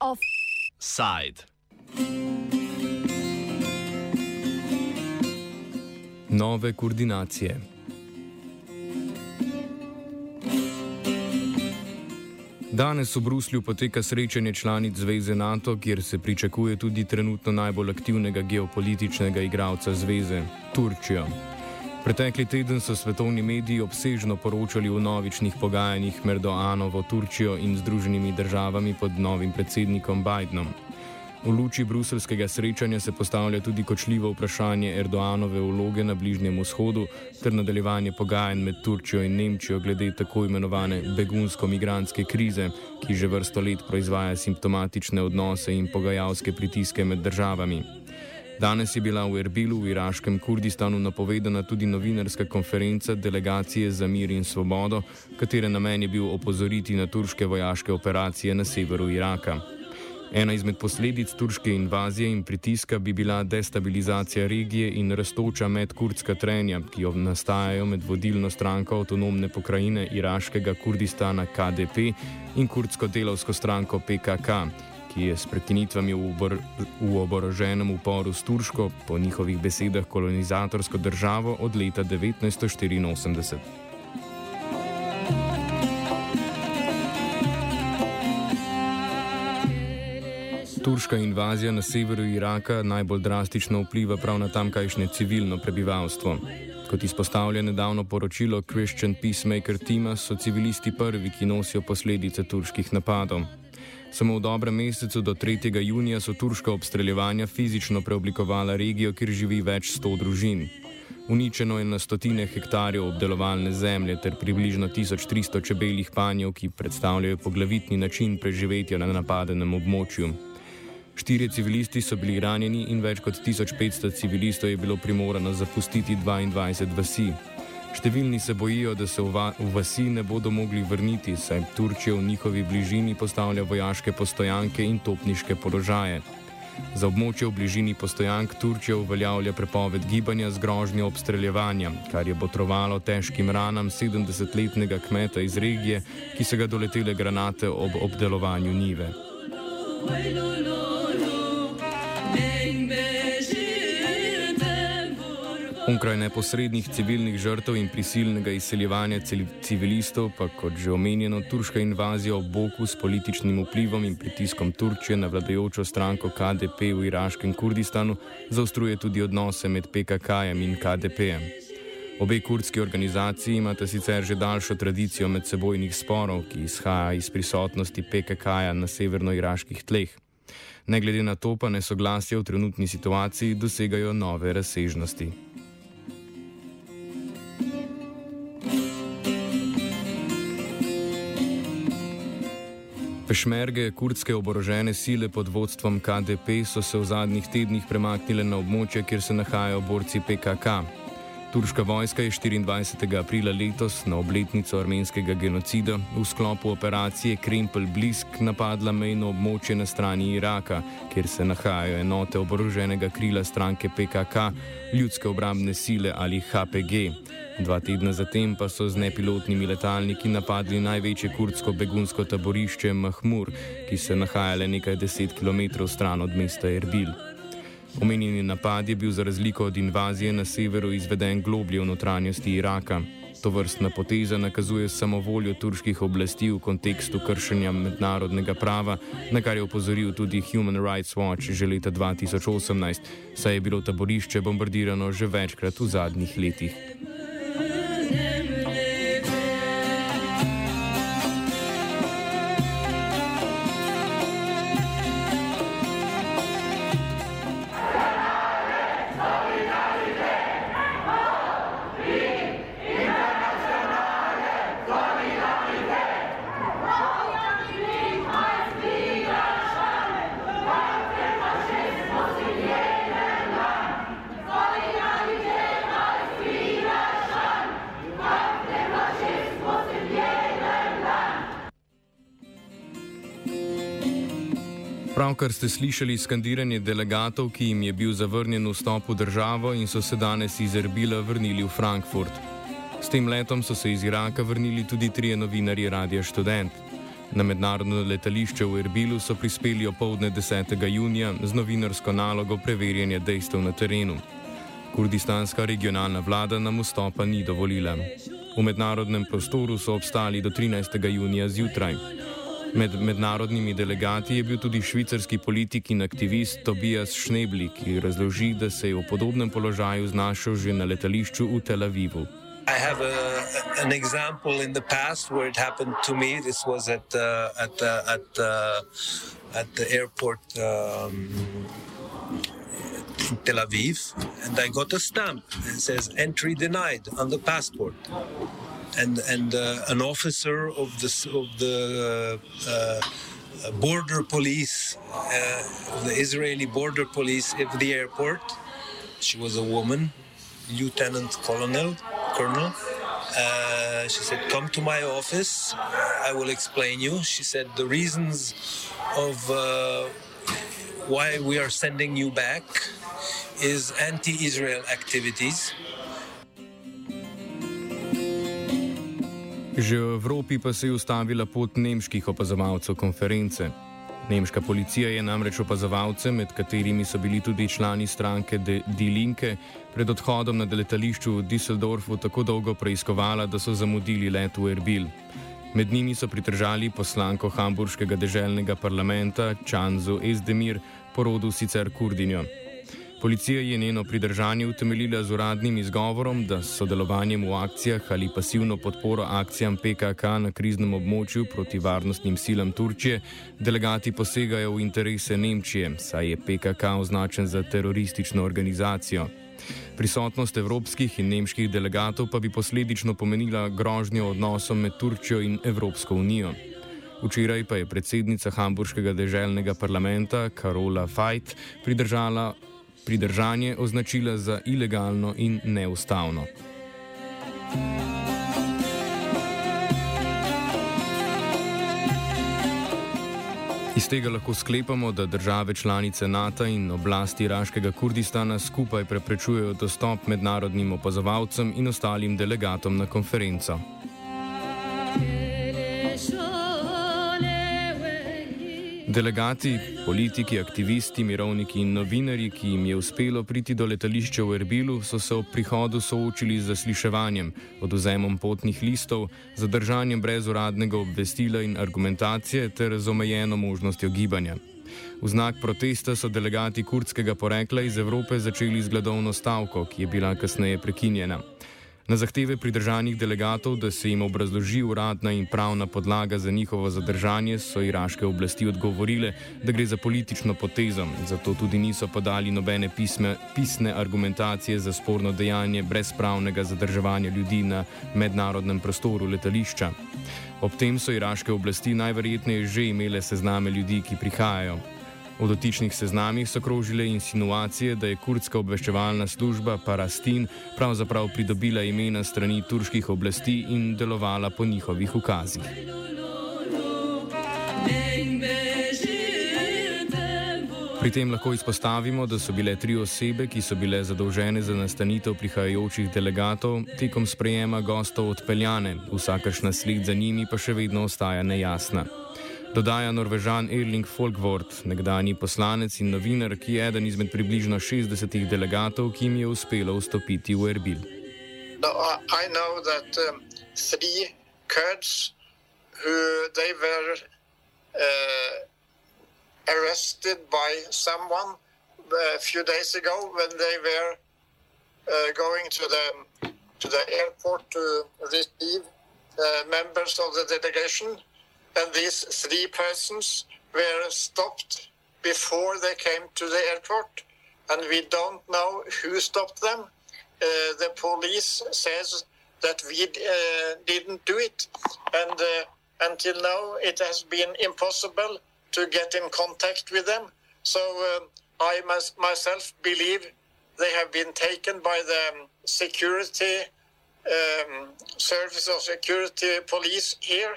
Offside. Nove koordinacije. Danes v Bruslju poteka srečanje članic Zveze NATO, kjer se pričakuje tudi trenutno najbolj aktivnega geopolitičnega igralca Zveze - Turčijo. Pretekli teden so svetovni mediji obsežno poročali o novičnih pogajanjih med Erdoanovo Turčijo in Združenimi državami pod novim predsednikom Bidenom. V luči bruselskega srečanja se postavlja tudi kočljivo vprašanje Erdoanove vloge na Bližnjem vzhodu ter nadaljevanje pogajanj med Turčijo in Nemčijo glede tako imenovane begunsko-migranske krize, ki že vrsto let proizvaja simptomatične odnose in pogajalske pritiske med državami. Danes je bila v Erbilu v iraškem Kurdistanu napovedana tudi novinarska konferenca delegacije za mir in svobodo, katere namen je bil opozoriti na turške vojaške operacije na severu Iraka. Ena izmed posledic turške invazije in pritiska bi bila destabilizacija regije in raztoča medkurdska trenja, ki jo nastajajo med vodilno stranko avtonomne pokrajine iraškega Kurdistana KDP in kurdsko delovsko stranko PKK, ki je s prekinitvami v, obor v oboroženem uporu s turško, po njihovih besedah kolonizatorsko državo od leta 1984. Turška invazija na severu Iraka najbolj drastično vpliva prav na tamkajšnje civilno prebivalstvo. Kot izpostavlja nedavno poročilo Christian Peacemaker Tima, so civilisti prvi, ki nosijo posledice turških napadov. Samo v dobrem mesecu do 3. junija so turška obstreljevanja fizično preoblikovala regijo, kjer živi več sto družin. Uničeno je na stotine hektarjev obdelovalne zemlje ter približno 1300 čebeljih panjev, ki predstavljajo poglavitni način preživetja na napadenem območju. Štirje civilisti so bili ranjeni in več kot 1500 civilistov je bilo primorano zapustiti 22 vasi. Številni se bojijo, da se v, va v vasi ne bodo mogli vrniti, saj Turčija v njihovi bližini postavlja vojaške postojanke in topniške položaje. Za območje v bližini postojank Turčija uveljavlja prepoved gibanja z grožnjo obstreljevanja, kar je botrovalo težkim ranam 70-letnega kmeta iz regije, ki so ga doletele granate ob obdelovanju nive. Onkraj neposrednih civilnih žrtev in prisilnega izseljevanja civilistov, pa kot že omenjeno, turška invazija ob boku s političnim vplivom in pritiskom Turčije na vladajočo stranko KDP v iraškem Kurdistanu zaostruje tudi odnose med PKK-jem in KDP-jem. Obe kurdski organizaciji imata sicer že daljšo tradicijo medsebojnih sporov, ki izhaja iz prisotnosti PKK-ja na severno-iraških tleh. Ne glede na to, pa nesoglasje v trenutni situaciji dosegajo nove razsežnosti. Pešmerge, kurdske oborožene sile pod vodstvom KDP, so se v zadnjih tednih premaknile na območje, kjer se nahajajo borci PKK. Turška vojska je 24. aprila letos na obletnico armenskega genocida v sklopu operacije Krempel Blisk napadla mejno območje na strani Iraka, kjer se nahajajo enote oboroženega krila stranke PKK, ljudske obrambne sile ali HPG. Dva tedna zatem pa so z nepilotnimi letalniki napadli največje kurdsko begunsko taborišče Mahmur, ki se nahaja le nekaj deset km stran od mesta Erbil. Omenjeni napad je bil za razliko od invazije na severu izveden globlje v notranjosti Iraka. To vrstna poteza nakazuje samovoljo turških oblasti v kontekstu kršenja mednarodnega prava, na kar je opozoril tudi Human Rights Watch že leta 2018, saj je bilo taborišče bombardirano že večkrat v zadnjih letih. Pravkar ste slišali skandiranje delegatov, ki jim je bil zavrnjen vstop v državo in so se danes iz Erbila vrnili v Frankfurt. S tem letom so se iz Iraka vrnili tudi trije novinarji Radia Student. Na mednarodno letališče v Erbilu so prispeli opoldne 10. junija z novinarsko nalogo preverjanja dejstev na terenu. Kurdistanska regionalna vlada nam vstopa ni dovolila. V mednarodnem prostoru so obstali do 13. junija zjutraj. Med mednarodnimi delegati je bil tudi švicarski politik in aktivist Tobias Schnebli, ki razloži, da se je v podobnem položaju znašel že na letališču v Tel Avivu. I have a, an example in the past where it happened to me. This was at uh, at uh, at uh, at the airport um, in Tel Aviv, and I got a stamp that says "entry denied" on the passport and and uh, an officer of the of the uh, uh, border police of the Israeli border police at the airport. She was a woman, lieutenant colonel, colonel. Uh, she said, "Come to my office. I will explain you." She said the reasons of uh, why we are sending you back is anti-Israel activities. Že v Evropi pa se je ustavila pot nemških opazovalcev konference. Nemška policija je namreč opazovalce, med katerimi so bili tudi člani stranke Die Linke, pred odhodom na letališču v Düsseldorfu tako dolgo preiskovala, da so zamudili let v Erbil. Med njimi so pridržali poslanko hamburškega deželnega parlamenta Čanzu Ezdemir, porodu sicer Kurdinjo. Policija je njeno pridržanje utemeljila z uradnim izgovorom, da s sodelovanjem v akcijah ali pasivno podporo akcijam PKK na kriznem območju proti varnostnim silam Turčije delegati posegajo v interese Nemčije, saj je PKK označen za teroristično organizacijo. Prisotnost evropskih in nemških delegatov pa bi posledično pomenila grožnjo odnosom med Turčijo in Evropsko unijo. Včeraj pa je predsednica Hamburškega deželnega parlamenta Karola Fajt pridržala pridržanje označila za ilegalno in neustavno. Iz tega lahko sklepamo, da države članice NATO in oblasti iraškega Kurdistana skupaj preprečujejo dostop mednarodnim opazovalcem in ostalim delegatom na konferenco. Delegati, politiki, aktivisti, mirovniki in novinari, ki jim je uspelo priti do letališča v Erbilu, so se ob prihodu soočili z zasliševanjem, oduzemom potnih listov, zadržanjem brez uradnega obvestila in argumentacije ter z omejeno možnostjo gibanja. V znak protesta so delegati kurdskega porekla iz Evrope začeli z gladovno stavko, ki je bila kasneje prekinjena. Na zahteve pridržanih delegatov, da se jim obrazloži uradna in pravna podlaga za njihovo zadržanje, so iraške oblasti odgovorile, da gre za politično potezo, zato tudi niso podali nobene pisme, pisne argumentacije za sporno dejanje brez pravnega zadrževanja ljudi na mednarodnem prostoru letališča. Ob tem so iraške oblasti najverjetneje že imele sezname ljudi, ki prihajajo. V dotičnih seznamih so krožile insinuacije, da je kurdska obveščevalna služba Parastin pravzaprav pridobila imena strani turških oblasti in delovala po njihovih ukazih. Pri tem lahko izpostavimo, da so bile tri osebe, ki so bile zadolžene za nastanitev prihajajočih delegatov, tekom sprejema gostov odpeljane, vsakršna sled za njimi pa še vedno ostaja nejasna dodaja Norvežan Erling Folkvort, nekdani poslanec in novinar, ki je eden izmed približno 60 delegatov, ki jim je uspelo vstopiti v Erbil. No, I know that um, three Kurds who they were uh, arrested by someone a few days ago when they were uh, going to the to the airport to receive uh, members of the delegation and these three persons were stopped before they came to the airport, and we don't know who stopped them. Uh, the police says that we uh, didn't do it, and uh, until now it has been impossible to get in contact with them. So um, I myself believe they have been taken by the um, security um, service or security police here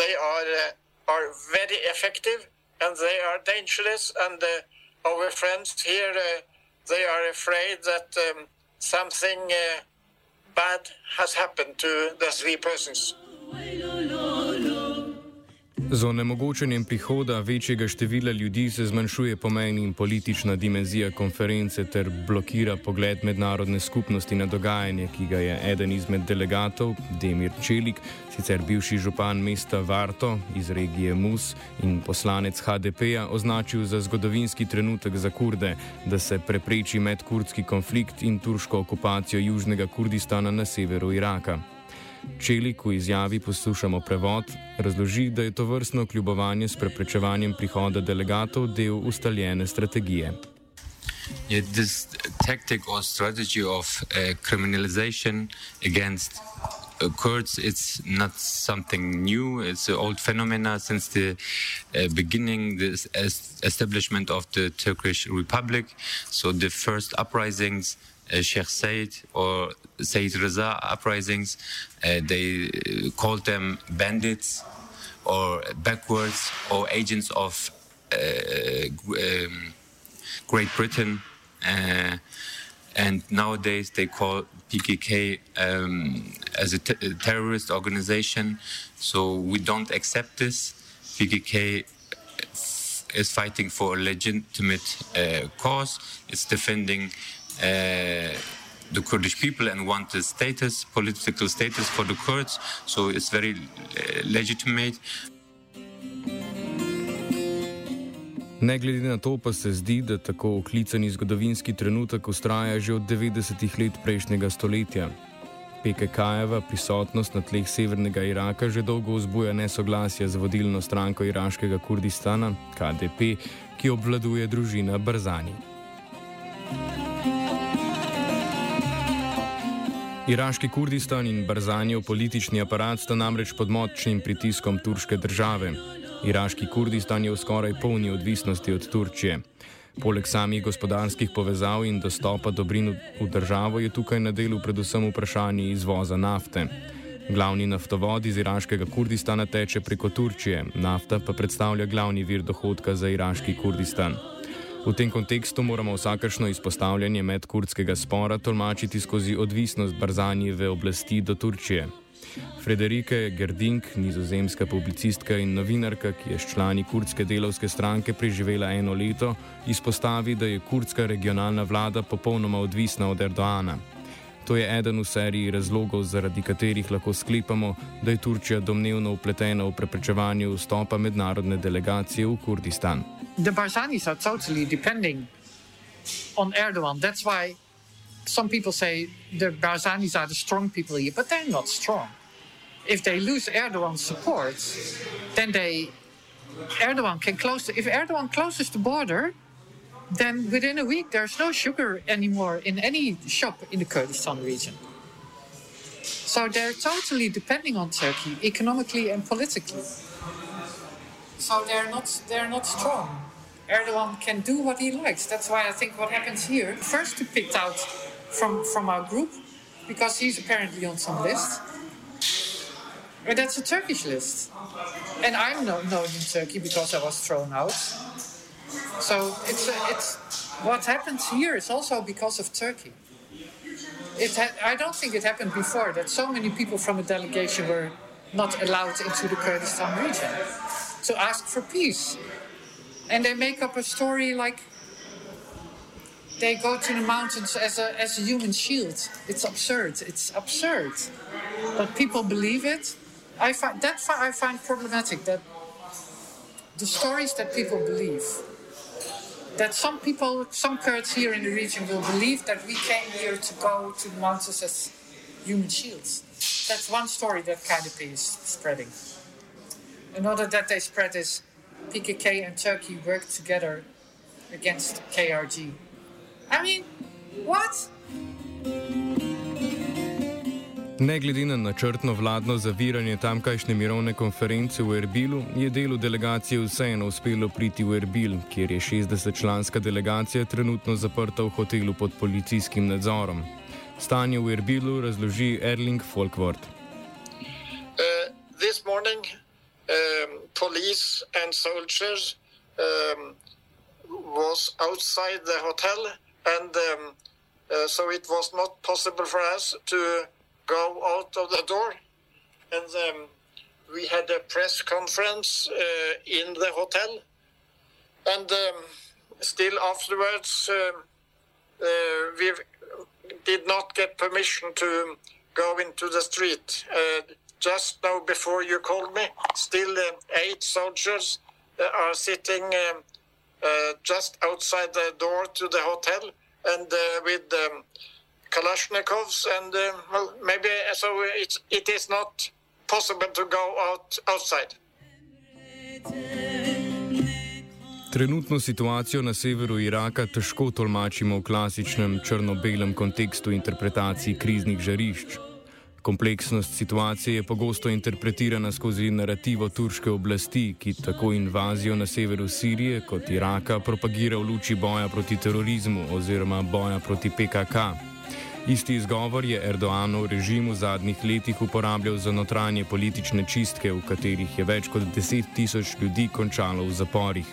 they are uh, are very effective and they are dangerous. And uh, our friends here, uh, they are afraid that um, something uh, bad has happened to the three persons. Z onemogočenjem prihoda večjega števila ljudi se zmanjšuje pomen in politična dimenzija konference ter blokira pogled mednarodne skupnosti na dogajanje, ki ga je eden izmed delegatov, Demir Čelik, sicer bivši župan mesta Varto iz regije Mus in poslanec HDP-ja, označil za zgodovinski trenutek za kurde, da se prepreči medkurdski konflikt in turško okupacijo južnega Kurdistana na severu Iraka. Čelik v izjavi poslušamo prevod, razloži, da je to vrstno kljubovanje s preprečevanjem prihoda delegatov del ustaljene strategije. Yeah, this tactic or strategy of uh, criminalization against Kurds, it's not something new. It's an old phenomenon since the uh, beginning, the establishment of the Turkish Republic. So the first uprisings uh, Sheikh Said or Said Raza uprisings. Uh, they uh, called them bandits or backwards or agents of um, Great Britain. And nowadays they call PKK um, as a, terrorist organization. So we don't accept this. PKK is fighting for a legitimate uh, cause. It's defending uh, the Kurdish people and want the status, political status for the Kurds. So it's very uh, legitimate. Ne glede na to, pa se zdi, da tako oklicani zgodovinski trenutek ustraja že od 90-ih let prejšnjega stoletja. PKK-jeva prisotnost na tleh severnega Iraka že dolgo vzbuja nesoglasje z vodilno stranko iraškega Kurdistana, KDP, ki obvladuje družina Barzani. Iraški Kurdistan in Barzanjev politični aparat sta namreč pod močnim pritiskom turške države. Iraški Kurdistan je v skoraj polni odvisnosti od Turčije. Poleg samih gospodarskih povezav in dostopa dobrin v državo je tukaj na delu predvsem vprašanje izvoza nafte. Glavni naftovod iz iraškega Kurdistana teče preko Turčije, nafta pa predstavlja glavni vir dohodka za iraški Kurdistan. V tem kontekstu moramo vsakršno izpostavljanje medkurdskega spora tolmačiti skozi odvisnost Barzanjeve oblasti do Turčije. Frederike Gerdink, nizozemska publicistka in novinarka, ki je s člani kurdske delovske stranke preživela eno leto, izpostavi, da je kurdska regionalna vlada popolnoma odvisna od Erdoana. To je eden v seriji razlogov, zaradi katerih lahko sklepamo, da je Turčija domnevno upletena v preprečevanje vstopa mednarodne delegacije v Kurdistan. the Barzanis are totally depending on Erdogan. That's why some people say the Barzanis are the strong people here, but they're not strong. If they lose Erdogan's support, then they Erdogan can close. If Erdogan closes the border, then within a week there's no sugar anymore in any shop in the Kurdistan region. So they're totally depending on Turkey economically and politically. So they're not they're not strong. Erdogan can do what he likes. That's why I think what happens here, first to picked out from, from our group, because he's apparently on some list. But that's a Turkish list. And I'm no, known in Turkey because I was thrown out. So it's, it's what happens here is also because of Turkey. It ha- I don't think it happened before that so many people from a delegation were not allowed into the Kurdistan region to ask for peace and they make up a story like they go to the mountains as a, as a human shield. It's absurd. It's absurd. But people believe it. I find that I find problematic that the stories that people believe that some people, some Kurds here in the region will believe that we came here to go to the mountains as human shields. That's one story that KDP is spreading. Another that they spread is PKK and Turkey work together against KRG. I mean, what? Ne glede na načrtno vladno zaviranje tamkajšnje mirovne konference v Erbilu, je delu delegacije vseeno uspelo priti v Erbil, kjer je 60-članska delegacija trenutno zaprta v hotelu pod policijskim nadzorom. Stanje v Erbilu razloži Erling Folkvart. Uh, um, police and soldiers um, was outside the hotel, and um, uh, so it was not possible for us to go out of the door. And um, we had a press conference uh, in the hotel, and um, still afterwards, um, uh, we did not get permission to go into the street. Uh, just now, before you called me, still uh, eight soldiers are sitting um, just outside the door to the hotel and with um, Kalashnikovs, and well, maybe so it's, it is not possible to go out outside. Trenutno situacijo na severu Iraka težko tolmačimo v klasičnem črno-belem kontekstu interpretacij kriznih žarišč. Kompleksnost situacije je pogosto interpretirana skozi narativo turške oblasti, ki tako invazijo na severu Sirije kot Iraka propagira v luči boja proti terorizmu oziroma boja proti PKK. Isti izgovor je Erdoanov režim v zadnjih letih uporabljal za notranje politične čistke, v katerih je več kot deset tisoč ljudi končalo v zaporih.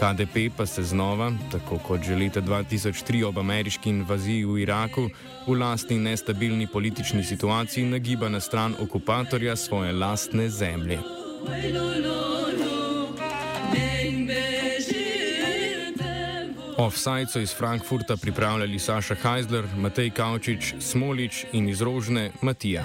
KDP pa se znova, tako kot že leta 2003 ob ameriški invaziji v Iraku, v lastni nestabilni politični situaciji nagiba na stran okupatorja svoje lastne zemlje. Offside so iz Frankfurta pripravljali Saša Heisler, Matej Kavčič, Smolič in iz Rožne Matija.